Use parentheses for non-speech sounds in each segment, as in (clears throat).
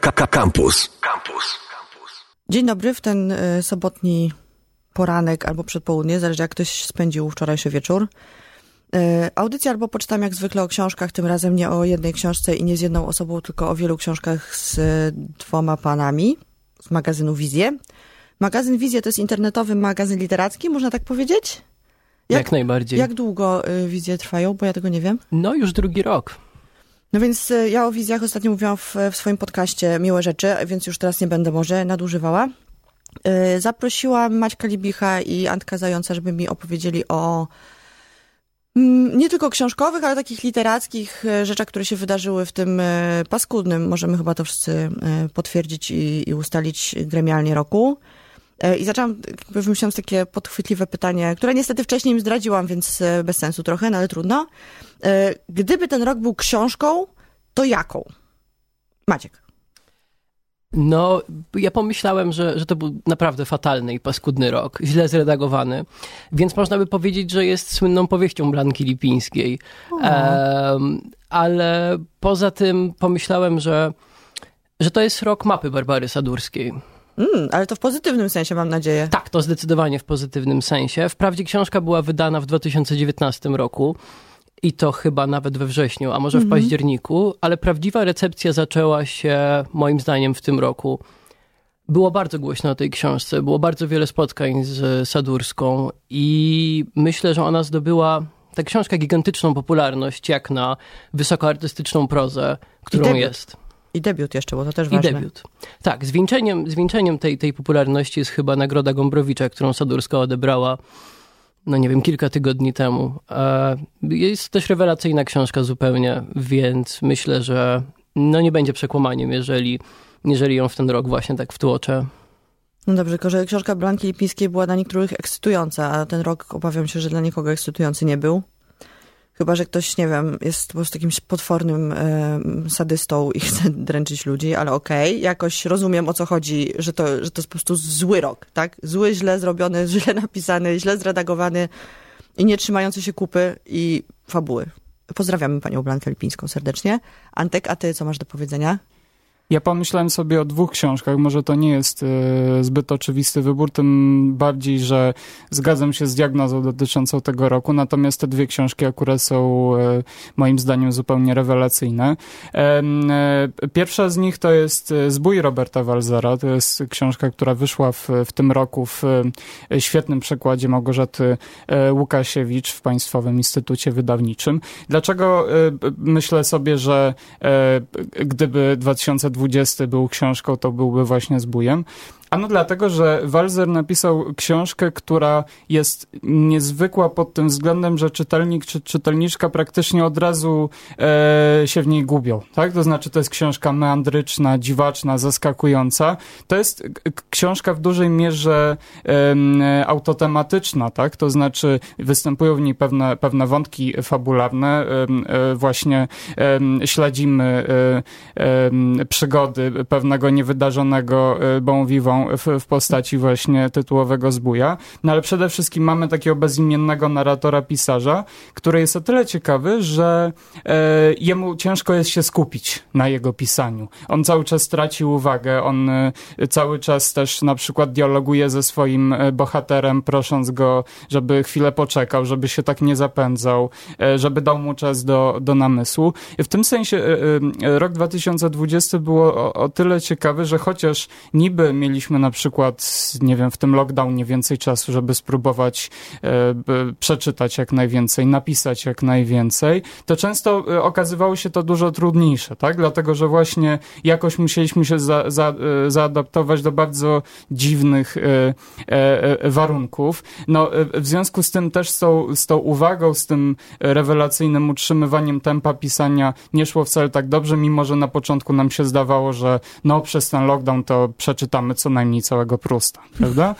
Campus. Campus. Dzień dobry w ten y, sobotni poranek albo przedpołudnie, zależy jak ktoś spędził wczorajszy wieczór. Y, audycja albo poczytam jak zwykle o książkach, tym razem nie o jednej książce i nie z jedną osobą, tylko o wielu książkach z y, dwoma panami z magazynu Wizję. Magazyn Wizję to jest internetowy magazyn literacki, można tak powiedzieć? Jak, najbardziej. Jak długo Wizje trwają, bo ja tego nie wiem? No już drugi rok. No więc y, ja o wizjach ostatnio mówiłam w, w swoim podcaście Miłe Rzeczy, więc już teraz nie będę może nadużywała. Y, Zaprosiłam Maćka Libicha i Antka Zająca, żeby mi opowiedzieli o mm, nie tylko książkowych, ale takich literackich y, rzeczach, które się wydarzyły w tym paskudnym, możemy chyba to wszyscy potwierdzić i, i ustalić gremialnie roku. I zaczęłam, wymyślałam takie podchwytliwe pytanie, które niestety wcześniej im zdradziłam, więc bez sensu trochę, no ale trudno. Gdyby ten rok był książką, to jaką? Maciek. No, ja pomyślałem, że, że to był naprawdę fatalny i paskudny rok, źle zredagowany, więc można by powiedzieć, że jest słynną powieścią Blanki Lipińskiej. Em, ale poza tym pomyślałem, że, że to jest rok mapy Barbary Sadurskiej. Mm, ale to w pozytywnym sensie, mam nadzieję. Tak, to zdecydowanie w pozytywnym sensie. Wprawdzie książka była wydana w 2019 roku i to chyba nawet we wrześniu, a może w październiku, ale prawdziwa recepcja zaczęła się moim zdaniem w tym roku. Było bardzo głośno o tej książce, było bardzo wiele spotkań z Sadurską i myślę, że ona zdobyła ta książka gigantyczną popularność jak na wysokoartystyczną prozę, którą jest. I debiut jeszcze, bo to też I ważne. debiut. Tak, zwieńczeniem, zwieńczeniem tej, tej popularności jest chyba Nagroda Gombrowicza, którą Sadurska odebrała, no nie wiem, kilka tygodni temu. Jest też rewelacyjna książka zupełnie, więc myślę, że no nie będzie przekłamaniem, jeżeli, jeżeli ją w ten rok właśnie tak wtłoczę. No dobrze, tylko że książka Blanki Lipińskiej była dla niektórych ekscytująca, a ten rok obawiam się, że dla nikogo ekscytujący nie był. Chyba, że ktoś, nie wiem, jest po prostu jakimś potwornym sadystą i chce dręczyć ludzi, ale okej, jakoś rozumiem o co chodzi, że to, że to jest po prostu zły rok, tak? Zły, źle zrobiony, (laughs) źle napisany, źle zredagowany i nie trzymający się kupy i fabuły. Pozdrawiamy panią Blankę Lipińską serdecznie. Antek, a ty co masz do powiedzenia? Ja pomyślałem sobie o dwóch książkach. Może to nie jest e, zbyt oczywisty wybór, tym bardziej, że zgadzam się z diagnozą dotyczącą tego roku. Natomiast te dwie książki akurat są e, moim zdaniem zupełnie rewelacyjne. E, Pierwsza z nich to jest Zbój Roberta Walzera. To jest książka, która wyszła w, w tym roku w świetnym przekładzie Małgorzaty Łukasiewicz w Państwowym Instytucie Wydawniczym. Dlaczego myślę sobie, że gdyby 2020 był książką, to byłby właśnie zbójem? Ano dlatego, że Walzer napisał książkę, która jest niezwykła pod tym względem, że czytelnik czy czytelniczka praktycznie od razu e, się w niej gubią. Tak? To znaczy, to jest książka meandryczna, dziwaczna, zaskakująca. To jest książka w dużej mierze em, autotematyczna, tak? To znaczy, występują w niej pewne, pewne wątki fabularne. E, właśnie śledzimy e, przygody pewnego niewydarzonego e, bon vivant w, w postaci właśnie tytułowego zbója. No ale przede wszystkim mamy takiego bezimiennego narratora, pisarza, który jest o tyle ciekawy, że e, jemu ciężko jest się skupić na jego pisaniu. On cały czas traci uwagę, on e, cały czas też na przykład dialoguje ze swoim e, bohaterem, prosząc go, żeby chwilę poczekał, żeby się tak nie zapędzał, e, żeby dał mu czas do, do namysłu. W tym sensie e, e, rok 2020 było o, o tyle ciekawy, że chociaż niby mieliśmy na przykład, nie wiem, w tym lockdownie więcej czasu, żeby spróbować e, przeczytać jak najwięcej, napisać jak najwięcej, to często e, okazywało się to dużo trudniejsze, tak? Dlatego, że właśnie jakoś musieliśmy się za, za, e, zaadaptować do bardzo dziwnych warunków. No, w związku z tym też z tą uwagą, z tym rewelacyjnym utrzymywaniem tempa pisania nie szło wcale tak dobrze, mimo że na początku nam się zdawało, że no przez ten lockdown to przeczytamy co najmniej całego Prusta, prawda? (laughs)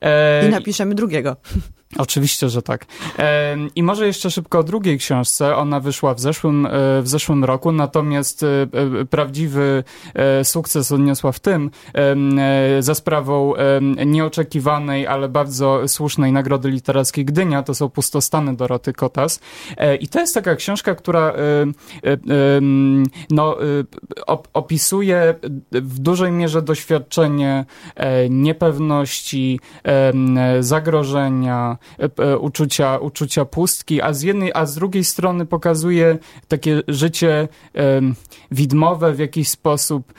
E, I napiszemy drugiego. Oczywiście, że tak. I może jeszcze szybko o drugiej książce. Ona wyszła w zeszłym, e, w zeszłym roku, natomiast e, e, prawdziwy sukces odniosła w tym za sprawą nieoczekiwanej, ale bardzo słusznej nagrody literackiej Gdynia. To są Pustostany Doroty Kotas. I to jest taka książka, która no, opisuje w dużej mierze doświadczenie niepewności, zagrożenia, uczucia, uczucia pustki, a z jednej, a z drugiej strony pokazuje takie życie widmowe w jakiś sposób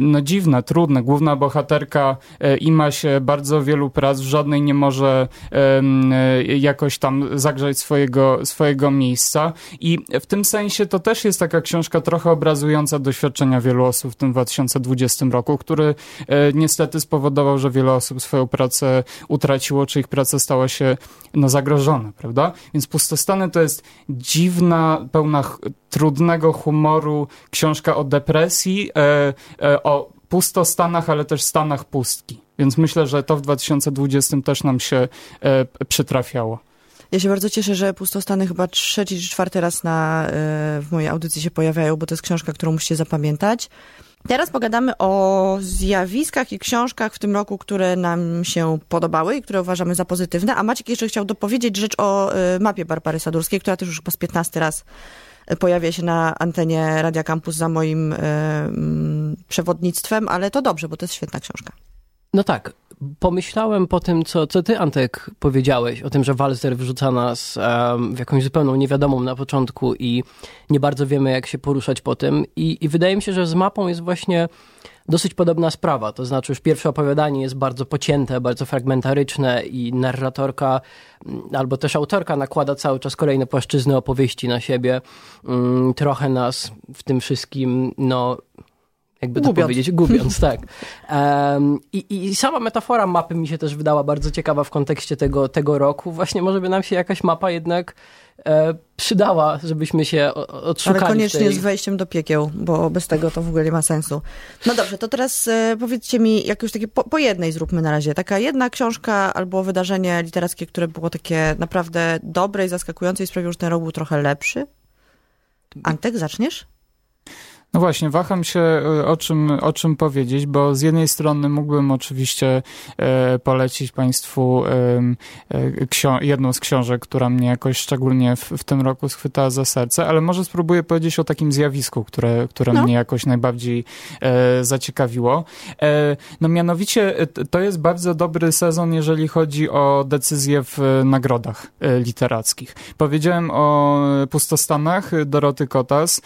no dziwne, trudne. Główna bohaterka e, ima się bardzo wielu prac, w żadnej nie może e, jakoś tam zagrzać swojego, swojego miejsca i w tym sensie to też jest taka książka trochę obrazująca doświadczenia wielu osób w tym 2020 roku, który e, niestety spowodował, że wiele osób swoją pracę utraciło, czy ich praca stała się no, zagrożona, prawda? Więc Pustostany to jest dziwna, pełna trudnego humoru książka o depresji, o pustostanach, ale też stanach pustki. Więc myślę, że to w 2020 też nam się e, przytrafiało. Ja się bardzo cieszę, że Pustostany chyba trzeci czy czwarty raz na, w mojej audycji się pojawiają, bo to jest książka, którą musicie zapamiętać. Teraz pogadamy o zjawiskach i książkach w tym roku, które nam się podobały i które uważamy za pozytywne. A Maciek jeszcze chciał dopowiedzieć rzecz o mapie Barbary Sadurskiej, która też już chyba z 15 raz pojawia się na antenie Radia Campus za moim y, przewodnictwem, ale to dobrze, bo to jest świetna książka. No tak. Pomyślałem po tym, co, co ty, Antek, powiedziałeś, o tym, że Walzer wrzuca nas um, w jakąś zupełną niewiadomą na początku i nie bardzo wiemy, jak się poruszać po tym. I, I wydaje mi się, że z mapą jest właśnie dosyć podobna sprawa. To znaczy, już pierwsze opowiadanie jest bardzo pocięte, bardzo fragmentaryczne i narratorka mm, albo też autorka nakłada cały czas kolejne płaszczyzny opowieści na siebie. Mm, trochę nas w tym wszystkim, no jakby to gubiąc. powiedzieć, gubiąc, tak. Um, i, I sama metafora mapy mi się też wydała bardzo ciekawa w kontekście tego, tego roku. Właśnie może by nam się jakaś mapa jednak e, przydała, żebyśmy się odszukali. Ale koniecznie tej... z wejściem do piekieł, bo bez tego to w ogóle nie ma sensu. No dobrze, to teraz e, powiedzcie mi, jak już takie po, po, jednej zróbmy na razie. Taka jedna książka albo wydarzenie literackie, które było takie naprawdę dobre i zaskakujące i sprawiło, że ten rok był trochę lepszy. Antek, zaczniesz? No właśnie, waham się e, o czym, o czym powiedzieć, bo z jednej strony mógłbym oczywiście e, polecić Państwu e, jedną z książek, która mnie jakoś szczególnie w, w, tym roku schwytała za serce, ale może spróbuję powiedzieć o takim zjawisku, które, które no. mnie jakoś najbardziej zaciekawiło. No mianowicie to jest bardzo dobry sezon, jeżeli chodzi o decyzje w nagrodach literackich. Powiedziałem o Pustostanach Doroty Kotas,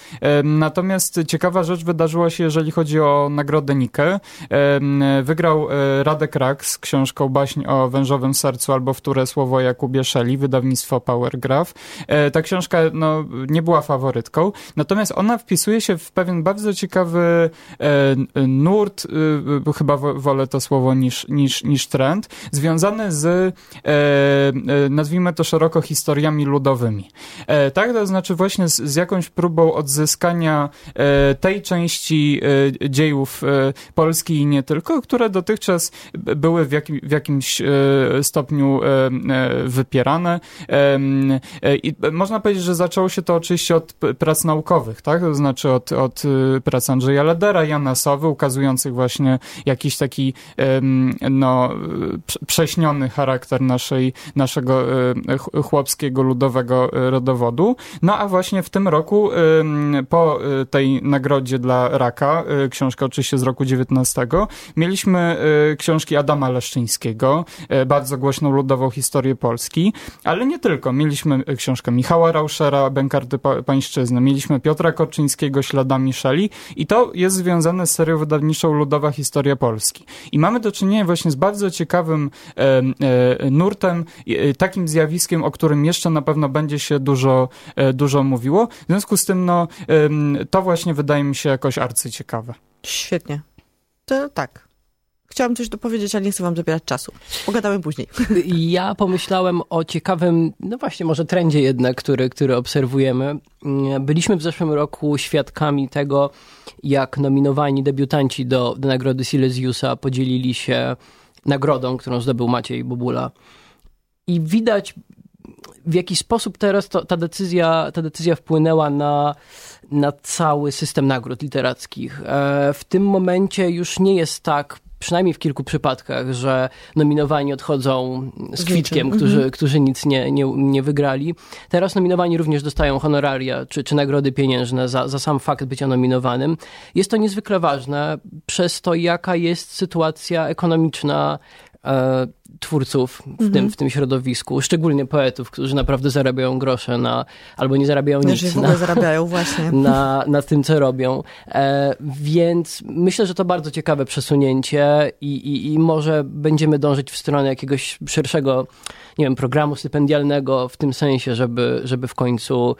natomiast ciekawa rzecz wydarzyła się, jeżeli chodzi o nagrodę Nikę. Wygrał e, Radek Rak z książką Baśń o wężowym sercu albo Wtóre słowo Jakubie Szeli, wydawnictwo Powergraph. E, ta książka no, nie była faworytką, natomiast ona wpisuje się w pewien bardzo ciekawy e, nurt, chyba wolę to słowo niż, niż, niż trend, związany z nazwijmy to szeroko historiami ludowymi. Tak, to znaczy właśnie z, z jakąś próbą odzyskania tej części e, dziejów e, Polski i nie tylko, które dotychczas były w, jakim, w jakimś e, stopniu wypierane. I można powiedzieć, że zaczęło się to oczywiście od prac naukowych, tak? To znaczy od, od prac Andrzeja Ledera, Jana Sowy, ukazujących właśnie jakiś taki no, prześniony charakter naszej, naszego chłopskiego, ludowego rodowodu. No a właśnie w tym roku po tej nagrodzie dla raka, y, książka oczywiście z roku 19, mieliśmy y, książki Adama Leszczyńskiego, y, bardzo głośną ludową historię Polski, ale nie tylko. Mieliśmy książkę Michała Rauschera, Bękarty Pańszczyzny, mieliśmy Piotra Korczyńskiego, Śladami Szeli i to jest związane z serią wydawniczą Ludowa Historia Polski. I mamy do czynienia właśnie z bardzo ciekawym e, e, nurtem, e, takim zjawiskiem, o którym jeszcze na pewno będzie się dużo, dużo mówiło. W związku z tym, no, to właśnie wydaje mi się jakoś arcyciekawe. Świetnie. To tak. Chciałam coś dopowiedzieć, ale nie chcę wam zabierać czasu. Pogadamy później. (laughs) Ja pomyślałem o ciekawym, no właśnie może trendzie jednak, który, który obserwujemy. Byliśmy w zeszłym roku świadkami tego, jak nominowani debiutanci do, do nagrody Silesiusa podzielili się nagrodą, którą zdobył Maciej Bobula. I widać w jaki sposób teraz to, ta, decyzja, ta decyzja wpłynęła na, na cały system nagród literackich. E, w tym momencie już nie jest tak przynajmniej w kilku przypadkach, że nominowani odchodzą z kwitkiem, którzy, mhm. którzy nic nie, nie, nie wygrali. Teraz nominowani również dostają honoraria czy, czy nagrody pieniężne za, za sam fakt bycia nominowanym. Jest to niezwykle ważne przez to, jaka jest sytuacja ekonomiczna twórców w, tym, mhm. w tym środowisku, szczególnie poetów, którzy naprawdę zarabiają grosze na, albo nie zarabiają nic. w ogóle na, (laughs) zarabiają, właśnie. Na, na tym, co robią. E, więc myślę, że to bardzo ciekawe przesunięcie i, i, i może będziemy dążyć w stronę jakiegoś szerszego, nie wiem, programu stypendialnego w tym sensie, żeby, żeby w końcu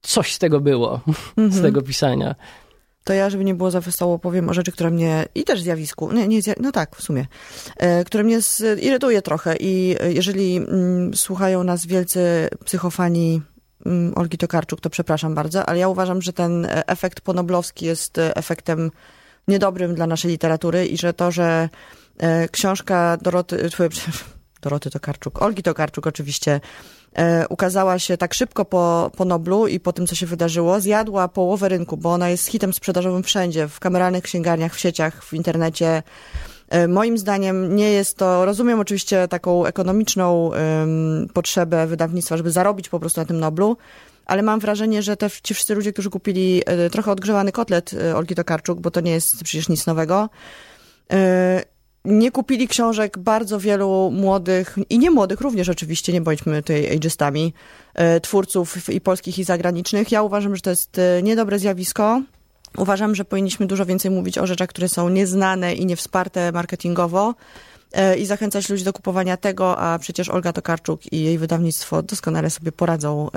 coś z tego było, (laughs) mhm. z tego pisania to ja, żeby nie było za wesoło, powiem o rzeczy, która mnie, i też zjawisku, nie, nie, no tak, w sumie, e, które mnie irytuje trochę i e, jeżeli mm, słuchają nas wielcy psychofani mm, Olgi Tokarczuk, to przepraszam bardzo, ale ja uważam, że ten e, efekt ponoblowski jest efektem niedobrym dla naszej literatury i że to, że książka Doroty, (laughs) Doroty Tokarczuk, Olgi Tokarczuk oczywiście, E, ukazała się tak szybko po, po Noblu i po tym, co się wydarzyło, zjadła połowę rynku, bo ona jest hitem sprzedażowym wszędzie, w kameralnych księgarniach, w sieciach, w internecie. E, moim zdaniem nie jest to, rozumiem oczywiście taką ekonomiczną potrzebę wydawnictwa, żeby zarobić po prostu na tym Noblu, ale mam wrażenie, że te, ci wszyscy ludzie, którzy kupili e, trochę odgrzewany kotlet Olgi Tokarczuk, bo to nie jest przecież nic nowego, nie kupili książek bardzo wielu młodych, i nie młodych również oczywiście, nie bądźmy tutaj ageistami, e, twórców i polskich i zagranicznych. Ja uważam, że to jest e, niedobre zjawisko. Uważam, że powinniśmy dużo więcej mówić o rzeczach, które są nieznane i niewsparte marketingowo e, i zachęcać ludzi do kupowania tego, a przecież Olga Tokarczuk i jej wydawnictwo doskonale sobie poradzą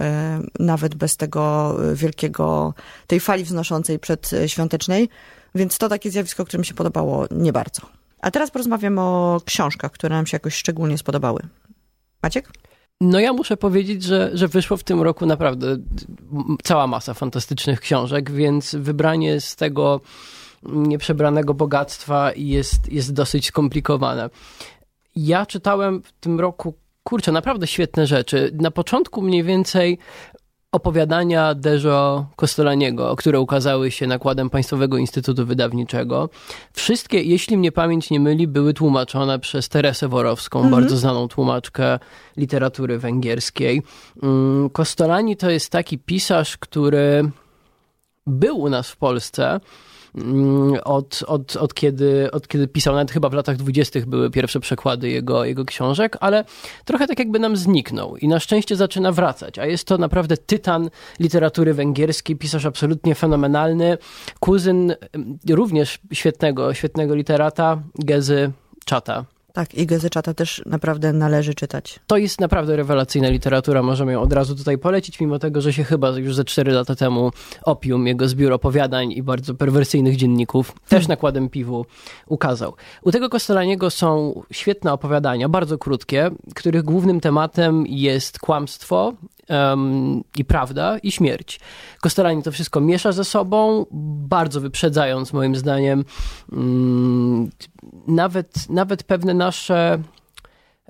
nawet bez tego wielkiego, tej fali wznoszącej przedświątecznej. Więc to takie zjawisko, które mi się podobało nie bardzo. A teraz porozmawiam o książkach, które nam się jakoś szczególnie spodobały. Maciek? No ja muszę powiedzieć, że, że wyszło w tym roku naprawdę cała masa fantastycznych książek, więc wybranie z tego nieprzebranego bogactwa jest, jest dosyć skomplikowane. Ja czytałem w tym roku, kurczę, naprawdę świetne rzeczy. Na początku mniej więcej opowiadania Dejo Kostolaniego, które ukazały się nakładem Państwowego Instytutu Wydawniczego. Wszystkie, jeśli mnie pamięć nie myli, były tłumaczone przez Teresę Worowską, mhm. bardzo znaną tłumaczkę literatury węgierskiej. Mm, Kostolani to jest taki pisarz, który był u nas w Polsce, Mm, od, od, od, kiedy, od kiedy pisał, nawet chyba w latach dwudziestych były pierwsze przekłady jego, jego książek, ale trochę tak jakby nam zniknął i na szczęście zaczyna wracać, a jest to naprawdę tytan literatury węgierskiej, pisarz absolutnie fenomenalny, kuzyn mm, również świetnego, świetnego literata, Gezy Czata. Tak, i Gezeczata też naprawdę należy czytać. To jest naprawdę rewelacyjna literatura, możemy ją od razu tutaj polecić, mimo tego, że się chyba już ze 4 lata temu Opium, jego zbiór opowiadań i bardzo perwersyjnych dzienników, też hmm. nakładem piwu ukazał. U tego Kostelaniego są świetne opowiadania, bardzo krótkie, których głównym tematem jest kłamstwo, um, i prawda, i śmierć. Kostelani to wszystko miesza ze sobą, bardzo wyprzedzając moim zdaniem um, nawet, nawet pewne nasze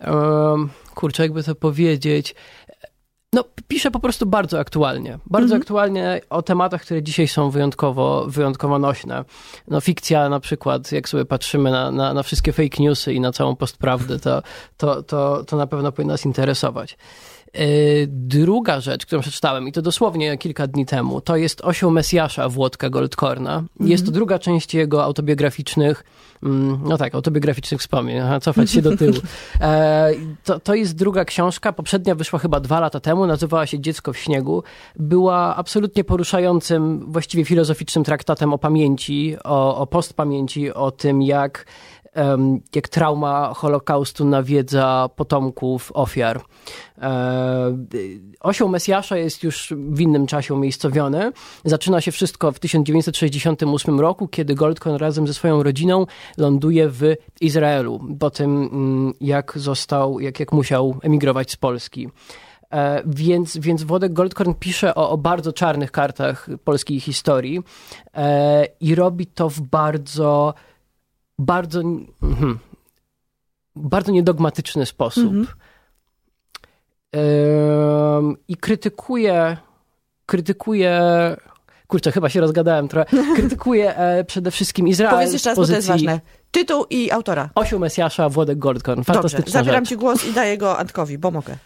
um, kurczę, jakby to powiedzieć, no, pisze po prostu bardzo aktualnie. Bardzo mhm. aktualnie o tematach, które dzisiaj są wyjątkowo, wyjątkowo nośne. No, fikcja na przykład, jak sobie patrzymy na, na, na wszystkie fake newsy i na całą postprawdę, to, to, to, to na pewno powinno nas interesować. E, druga rzecz, którą przeczytałem, i to dosłownie kilka dni temu, to jest Osioł Mesjasza Włodka Goldkorna. Mhm. Jest to druga część jego autobiograficznych, mm, no tak, autobiograficznych wspomnień, aha, cofać się do tyłu. (laughs) E, to, to jest druga książka, poprzednia wyszła chyba dwa lata temu, nazywała się Dziecko w śniegu. Była absolutnie poruszającym, właściwie filozoficznym traktatem o pamięci, o, o postpamięci, o tym, jak jak trauma Holokaustu nawiedza potomków ofiar. E, osioł Mesjasza jest już w innym czasie umiejscowiony. Zaczyna się wszystko w 1968 roku, kiedy Goldkorn razem ze swoją rodziną ląduje w Izraelu, po tym mm, jak został, jak, jak musiał emigrować z Polski. E, więc, więc Włodek Goldkorn pisze o, o bardzo czarnych kartach polskiej historii e, i robi to w bardzo bardzo. Hmm, bardzo niedogmatyczny sposób. Mhm. Ym, I krytykuje, krytykuje, kurczę, chyba się rozgadałem trochę, (laughs) krytykuje e, przede wszystkim Izrael Powiedz jeszcze raz, z bo to jest pozycji ważne. Tytuł i autora. Osioł Mesjasza, Włodek Goldkorn. Dobrze, Fantastyczna zabieram rzecz. ci głos i daję go Antkowi, bo mogę.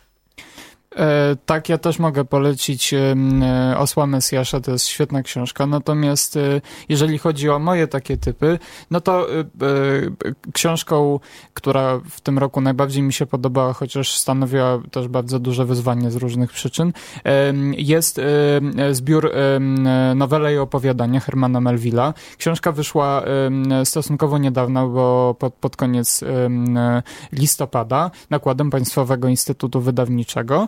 E, tak, ja też mogę polecić e, Osła Mesjasza, to jest świetna książka, natomiast e, jeżeli chodzi o moje takie typy, no to książką, która w tym roku najbardziej mi się podobała, chociaż stanowiła też bardzo duże wyzwanie z różnych przyczyn, jest zbiór nowele i opowiadania Hermana Melvilla. Książka wyszła stosunkowo niedawno, bo pod, pod koniec listopada nakładem Państwowego Instytutu Wydawniczego.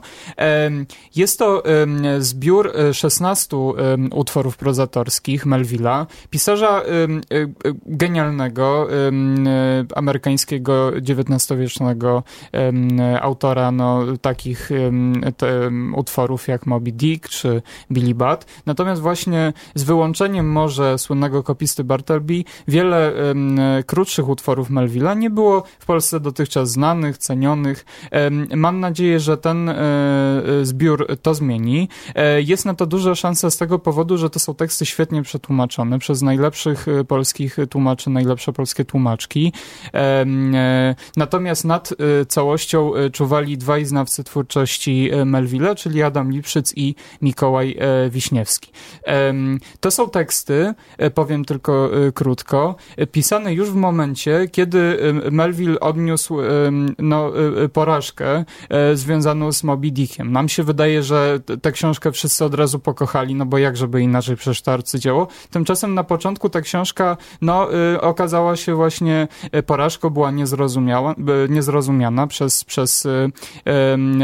Jest to zbiór e, 16 em, utworów prozatorskich Melvilla, pisarza e, e, genialnego, e, amerykańskiego XIX-wiecznego autora no, takich te, utworów jak Moby Dick czy Billy Budd. Natomiast właśnie z wyłączeniem może słynnego kopisty Bartleby, wiele krótszych utworów Melvilla nie było w Polsce dotychczas znanych, cenionych. Mam nadzieję, że ten e, zbiór to zmieni. E, Jest na to duża szansa z tego powodu, że to są teksty świetnie przetłumaczone przez najlepszych e, polskich tłumaczy, najlepsze polskie tłumaczki. E, Natomiast nad e, całością e, czuwali dwaj znawcy twórczości e, Melvilla, czyli Adam Lipszyc i Mikołaj e, Wiśniewski. To są teksty, e, powiem tylko e, krótko, e, pisane już w momencie, kiedy e, Melville odniósł no, e, e, porażkę e, związaną z Moby Dickiem. Nam się wydaje, że tę książkę wszyscy od razu pokochali, no bo jak żeby inaczej przecież to. Tymczasem na początku ta książka no, y, okazała się właśnie y, porażką, była niezrozumiała, y, niezrozumiana przez, przez y,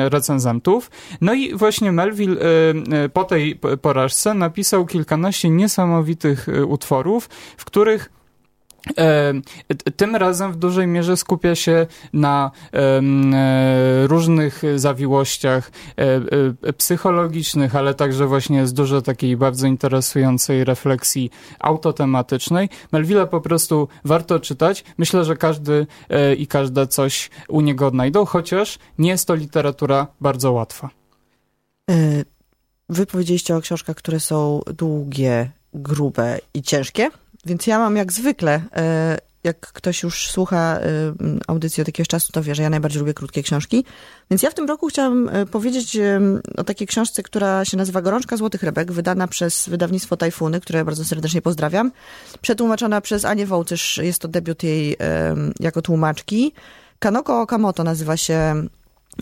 recenzentów. No i właśnie Melville y, y, po tej porażce napisał kilkanaście niesamowitych utworów, w których Tym razem w dużej mierze skupia się na e, różnych zawiłościach e, e, psychologicznych, ale także właśnie jest dużo takiej bardzo interesującej refleksji autotematycznej. Melvilla po prostu warto czytać. Myślę, że każdy e, i każda coś u niego odnajdą, chociaż nie jest to literatura bardzo łatwa. Wy powiedzieliście o książkach, które są długie, grube i ciężkie, więc ja mam jak zwykle, y, jak ktoś już słucha y, audycji od jakiegoś czasu, to wie, że ja najbardziej lubię krótkie książki. Więc ja w tym roku chciałam y, powiedzieć o takiej książce, która się nazywa Gorączka Złotych Rybek, wydana przez wydawnictwo Tajfuny, które bardzo serdecznie pozdrawiam. Przetłumaczona przez Anię Wołtysz, jest to debiut jej jako tłumaczki. Kanoko Okamoto nazywa się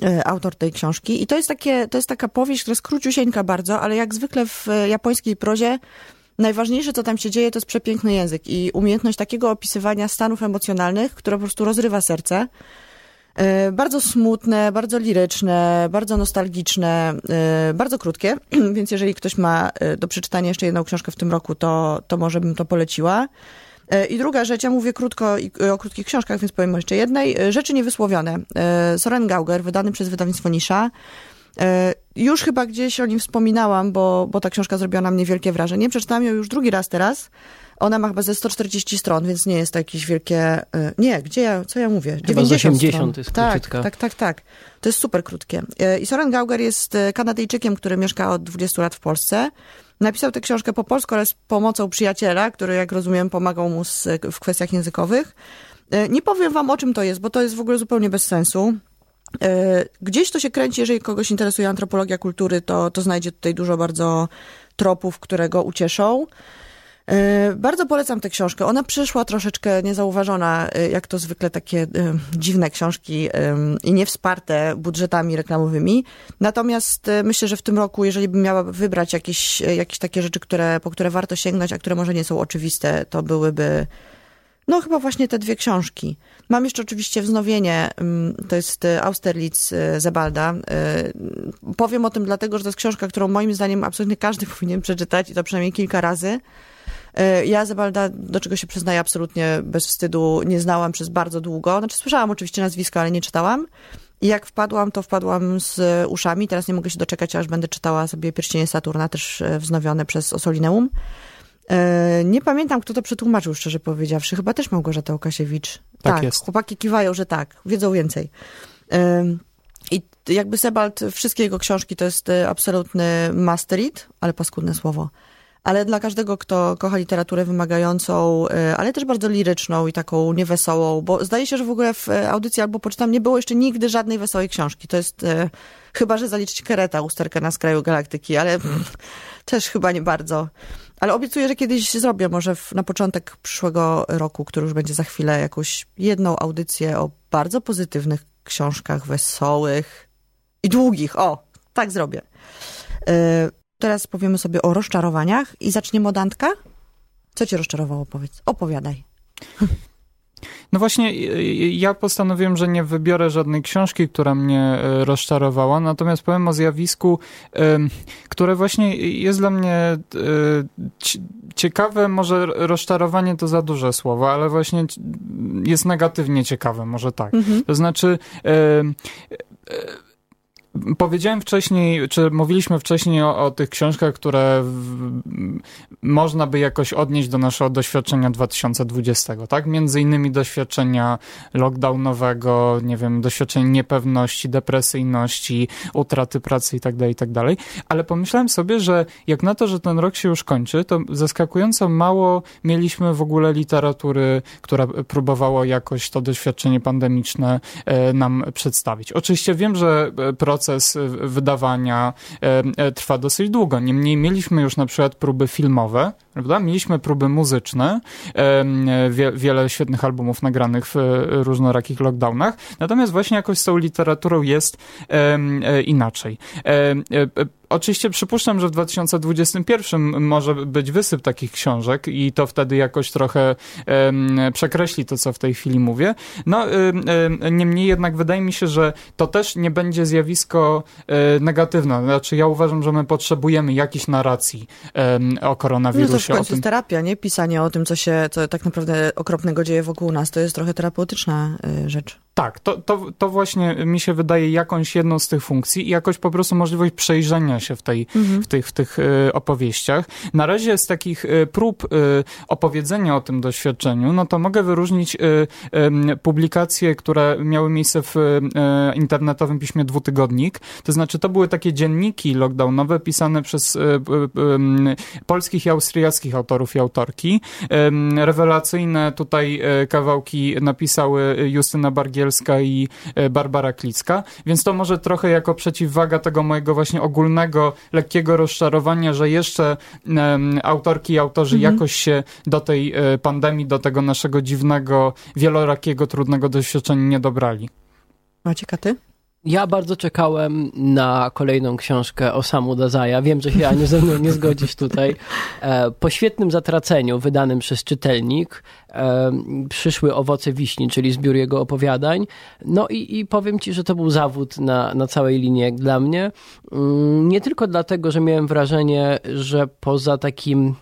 e, autor tej książki. I to jest, takie, to jest taka powieść, która jest króciusieńka bardzo, ale jak zwykle w e, japońskiej prozie najważniejsze, co tam się dzieje, to jest przepiękny język i umiejętność takiego opisywania stanów emocjonalnych, które po prostu rozrywa serce. E, Bardzo smutne, bardzo liryczne, bardzo nostalgiczne, e, bardzo krótkie, (clears throat) więc jeżeli ktoś ma e, do przeczytania jeszcze jedną książkę w tym roku, to, to może bym to poleciła. I druga rzecz, ja mówię krótko o krótkich książkach, więc powiem jeszcze jednej. Rzeczy niewysłowione. Soren Gauger, wydany przez wydawnictwo Nisza. E, Już chyba gdzieś o nim wspominałam, bo, bo ta książka zrobiła na mnie wielkie wrażenie. Przeczytałam ją już drugi raz teraz. Ona ma chyba ze 140 stron, więc nie jest to jakieś wielkie... e, Nie, gdzie ja, co ja mówię? Chyba z 80 stron. jest tak, króciutka. tak, tak, tak. To jest super krótkie. E, I Soren Gauger jest Kanadyjczykiem, który mieszka od 20 lat w Polsce. Napisał tę książkę po polsku, ale z pomocą przyjaciela, który, jak rozumiem, pomagał mu z, w kwestiach językowych. Nie powiem wam, o czym to jest, bo to jest w ogóle zupełnie bez sensu. E, Gdzieś to się kręci, jeżeli kogoś interesuje antropologia kultury, to, to znajdzie tutaj dużo bardzo tropów, które go ucieszą. E, Bardzo polecam tę książkę. Ona przyszła troszeczkę niezauważona, e, jak to zwykle takie dziwne książki i niewsparte budżetami reklamowymi. Natomiast myślę, że w tym roku, jeżeli bym miała wybrać jakieś, jakieś takie rzeczy, które, po które warto sięgnąć, a które może nie są oczywiste, to byłyby no chyba właśnie te dwie książki. Mam jeszcze oczywiście wznowienie, ym, to jest y, Austerlitz y, Zebalda. Y, Powiem o tym dlatego, że to jest książka, którą moim zdaniem absolutnie każdy (laughs) powinien przeczytać i to przynajmniej kilka razy. Ja Zebalda, do czego się przyznaję absolutnie bez wstydu, nie znałam przez bardzo długo. Znaczy słyszałam oczywiście nazwisko, ale nie czytałam. I jak wpadłam, to wpadłam z uszami. Teraz nie mogę się doczekać, aż będę czytała sobie Pierścienie Saturna, też wznowione przez Osolineum. E, nie pamiętam, kto to przetłumaczył, szczerze powiedziawszy. Chyba też Małgorzata Łukasiewicz. Tak, tak jest. chłopaki kiwają, że tak, wiedzą więcej. I jakby Sebald, wszystkie jego książki to jest e, absolutny read, ale paskudne słowo. Ale dla każdego, kto kocha literaturę wymagającą, e, ale też bardzo liryczną i taką niewesołą, bo zdaje się, że w ogóle w audycji albo poczytam nie było jeszcze nigdy żadnej wesołej książki. To jest, e, chyba że zaliczyć Kereta, usterkę na skraju galaktyki, ale (laughs) też chyba nie bardzo. Ale obiecuję, że kiedyś zrobię, może w, na początek przyszłego roku, który już będzie za chwilę, jakąś jedną audycję o bardzo pozytywnych książkach wesołych i długich. O, tak zrobię. Teraz powiemy sobie o rozczarowaniach i zaczniemy od Antka. Co cię rozczarowało, powiedz? Opowiadaj. No właśnie, ja postanowiłem, że nie wybiorę żadnej książki, która mnie e, rozczarowała, natomiast powiem o zjawisku, które właśnie jest dla mnie ciekawe, może rozczarowanie to za duże słowo, ale właśnie jest negatywnie ciekawe, może tak. Mhm. To znaczy Powiedziałem wcześniej, czy mówiliśmy wcześniej o, o tych książkach, które w, można by jakoś odnieść do naszego doświadczenia 2020, tak? Między innymi doświadczenia lockdownowego, nie wiem, doświadczenia niepewności, depresyjności, utraty pracy itd., tak itd. Tak Ale pomyślałem sobie, że jak na to, że ten rok się już kończy, to zaskakująco mało mieliśmy w ogóle literatury, która próbowała jakoś to doświadczenie pandemiczne e, nam przedstawić. Oczywiście wiem, że e, proces proces wydawania e, e, trwa dosyć długo. Niemniej mieliśmy już na przykład próby filmowe, prawda? Mieliśmy próby muzyczne, wie, wiele świetnych albumów nagranych w różnorakich lockdownach, natomiast właśnie jakoś z tą literaturą jest e, inaczej. Oczywiście przypuszczam, że w 2021 może być wysyp takich książek i to wtedy jakoś trochę przekreśli to, co w tej chwili mówię. No, niemniej jednak wydaje mi się, że to też nie będzie zjawisko negatywne. Znaczy ja uważam, że my potrzebujemy jakiejś narracji o koronawirusie. No to w końcu tym... jest terapia, nie? Pisanie o tym, co się co tak naprawdę okropnego dzieje wokół nas. To jest trochę terapeutyczna y, rzecz. Tak, to, to, to właśnie mi się wydaje jakąś jedną z tych funkcji i jakoś po prostu możliwość przejrzenia się w, tej, mhm. w tych, w tych y, opowieściach. Na razie z takich y, prób opowiedzenia o tym doświadczeniu, no to mogę wyróżnić publikacje, które miały miejsce w internetowym piśmie Dwutygodnik. To znaczy, to były takie dzienniki lockdownowe pisane przez polskich i austriackich autorów i autorki. Rewelacyjne tutaj kawałki napisały Justyna Bargielska i Barbara Klicka, więc to może trochę jako przeciwwaga tego mojego właśnie ogólnego lekkiego rozczarowania, że jeszcze autorki i autorzy mhm. jakoś się do tej e, pandemii, do tego naszego dziwnego, wielorakiego, trudnego doświadczenia nie dobrali. Macie katy? Ja bardzo czekałem na kolejną książkę o Samu Dazaja. Wiem, że się Aniu ze mną nie zgodzisz tutaj. E, po świetnym zatraceniu wydanym przez czytelnik e, przyszły Owoce Wiśni, czyli zbiór jego opowiadań. No i, i powiem ci, że to był zawód na, na całej linii dla mnie. Mm, nie tylko dlatego, że miałem wrażenie, że poza takim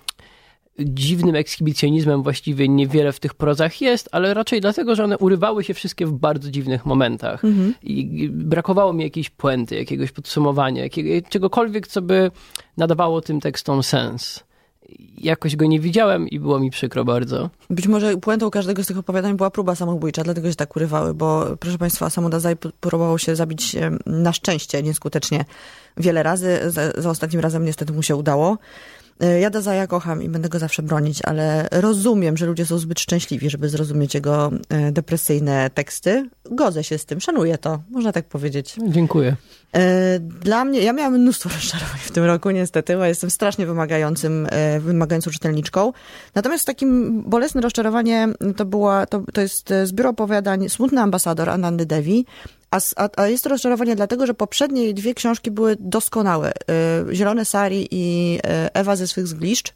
dziwnym ekshibicjonizmem właściwie niewiele w tych prozach jest, ale raczej dlatego, że one urywały się wszystkie w bardzo dziwnych momentach. Mhm. I brakowało mi jakiejś puenty, jakiegoś podsumowania, jakiego, czegokolwiek, co by nadawało tym tekstom sens jakoś go nie widziałem i było mi przykro bardzo. Być może puentą każdego z tych opowiadań była próba samobójcza, dlatego się tak urywały, bo proszę Państwa, Samodazaj próbował się zabić na szczęście nieskutecznie wiele razy. Za, za ostatnim razem niestety mu się udało. E, ja Dazaja kocham i będę go zawsze bronić, ale rozumiem, że ludzie są zbyt szczęśliwi, żeby zrozumieć jego e, depresyjne teksty. Godzę się z tym, szanuję to, można tak powiedzieć. Dziękuję. E, dla mnie, ja miałam mnóstwo (laughs) rozczarowań w tym roku, niestety, bo jestem strasznie wymagającym, wymagającą czytelniczką. Natomiast takim bolesne rozczarowanie to była, to, to jest zbiór opowiadań Smutny ambasador Anandy Devi. A, a, a, jest to rozczarowanie dlatego, że poprzednie dwie książki były doskonałe. Y, Zielone Sari i y, Ewa ze swych zgliszcz.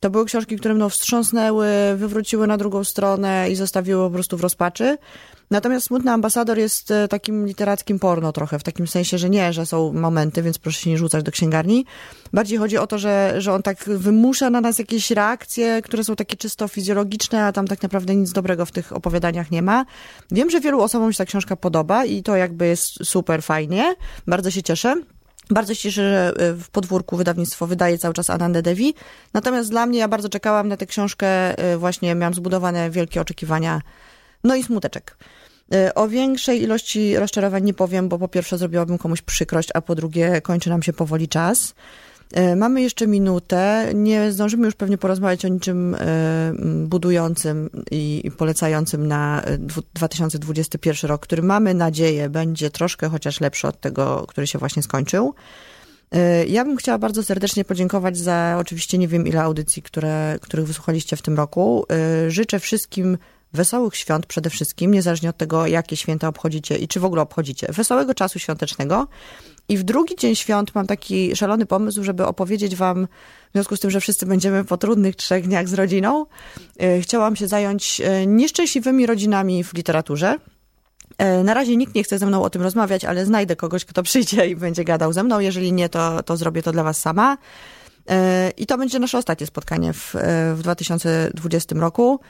To były książki, które mną wstrząsnęły, wywróciły na drugą stronę i zostawiły po prostu w rozpaczy. Natomiast Smutny Ambasador jest e, takim literackim porno trochę, w takim sensie, że nie, że są momenty, więc proszę się nie rzucać do księgarni. Bardziej chodzi o to, że, że on tak wymusza na nas jakieś reakcje, które są takie czysto fizjologiczne, a tam tak naprawdę nic dobrego w tych opowiadaniach nie ma. Wiem, że wielu osobom się ta książka podoba i to jakby jest super fajnie. Bardzo się cieszę. Bardzo się cieszę, że w podwórku wydawnictwo wydaje cały czas Anandę Devi. Natomiast dla mnie, ja bardzo czekałam na tę książkę, właśnie miałam zbudowane wielkie oczekiwania, no i smuteczek. O większej ilości rozczarowań nie powiem, bo po pierwsze zrobiłabym komuś przykrość, a po drugie kończy nam się powoli czas. E, mamy jeszcze minutę. Nie zdążymy już pewnie porozmawiać o niczym e, budującym i polecającym na 2021 rok, który mamy nadzieję będzie troszkę chociaż lepszy od tego, który się właśnie skończył. Ja bym chciała bardzo serdecznie podziękować za oczywiście nie wiem ile audycji, które, których wysłuchaliście w tym roku. Życzę wszystkim wesołych świąt przede wszystkim, niezależnie od tego, jakie święta obchodzicie i czy w ogóle obchodzicie. Wesołego czasu świątecznego. I w drugi dzień świąt mam taki szalony pomysł, żeby opowiedzieć wam, w związku z tym, że wszyscy będziemy po trudnych trzech dniach z rodziną, e, chciałam się zająć e, nieszczęśliwymi rodzinami w literaturze. E, na razie nikt nie chce ze mną o tym rozmawiać, ale znajdę kogoś, kto przyjdzie i będzie gadał ze mną. Jeżeli nie, to, to zrobię to dla was sama. I to będzie nasze ostatnie spotkanie w, w 2020 roku.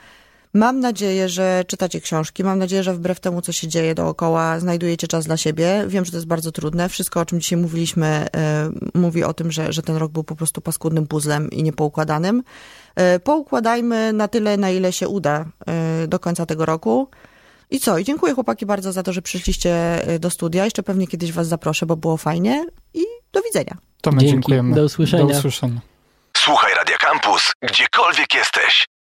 Mam nadzieję, że czytacie książki. Mam nadzieję, że wbrew temu, co się dzieje dookoła, znajdujecie czas dla siebie. Wiem, że to jest bardzo trudne. Wszystko, o czym dzisiaj mówiliśmy, y, mówi o tym, że, że ten rok był po prostu paskudnym puzzlem i niepoukładanym. Y, poukładajmy na tyle, na ile się uda y, do końca tego roku. I co? I dziękuję chłopaki bardzo za to, że przyszliście do studia. Jeszcze pewnie kiedyś was zaproszę, bo było fajnie. I do widzenia. To my Dzięki. dziękujemy. Do usłyszenia. Do usłyszenia. Słuchaj Radio Campus, gdziekolwiek jesteś.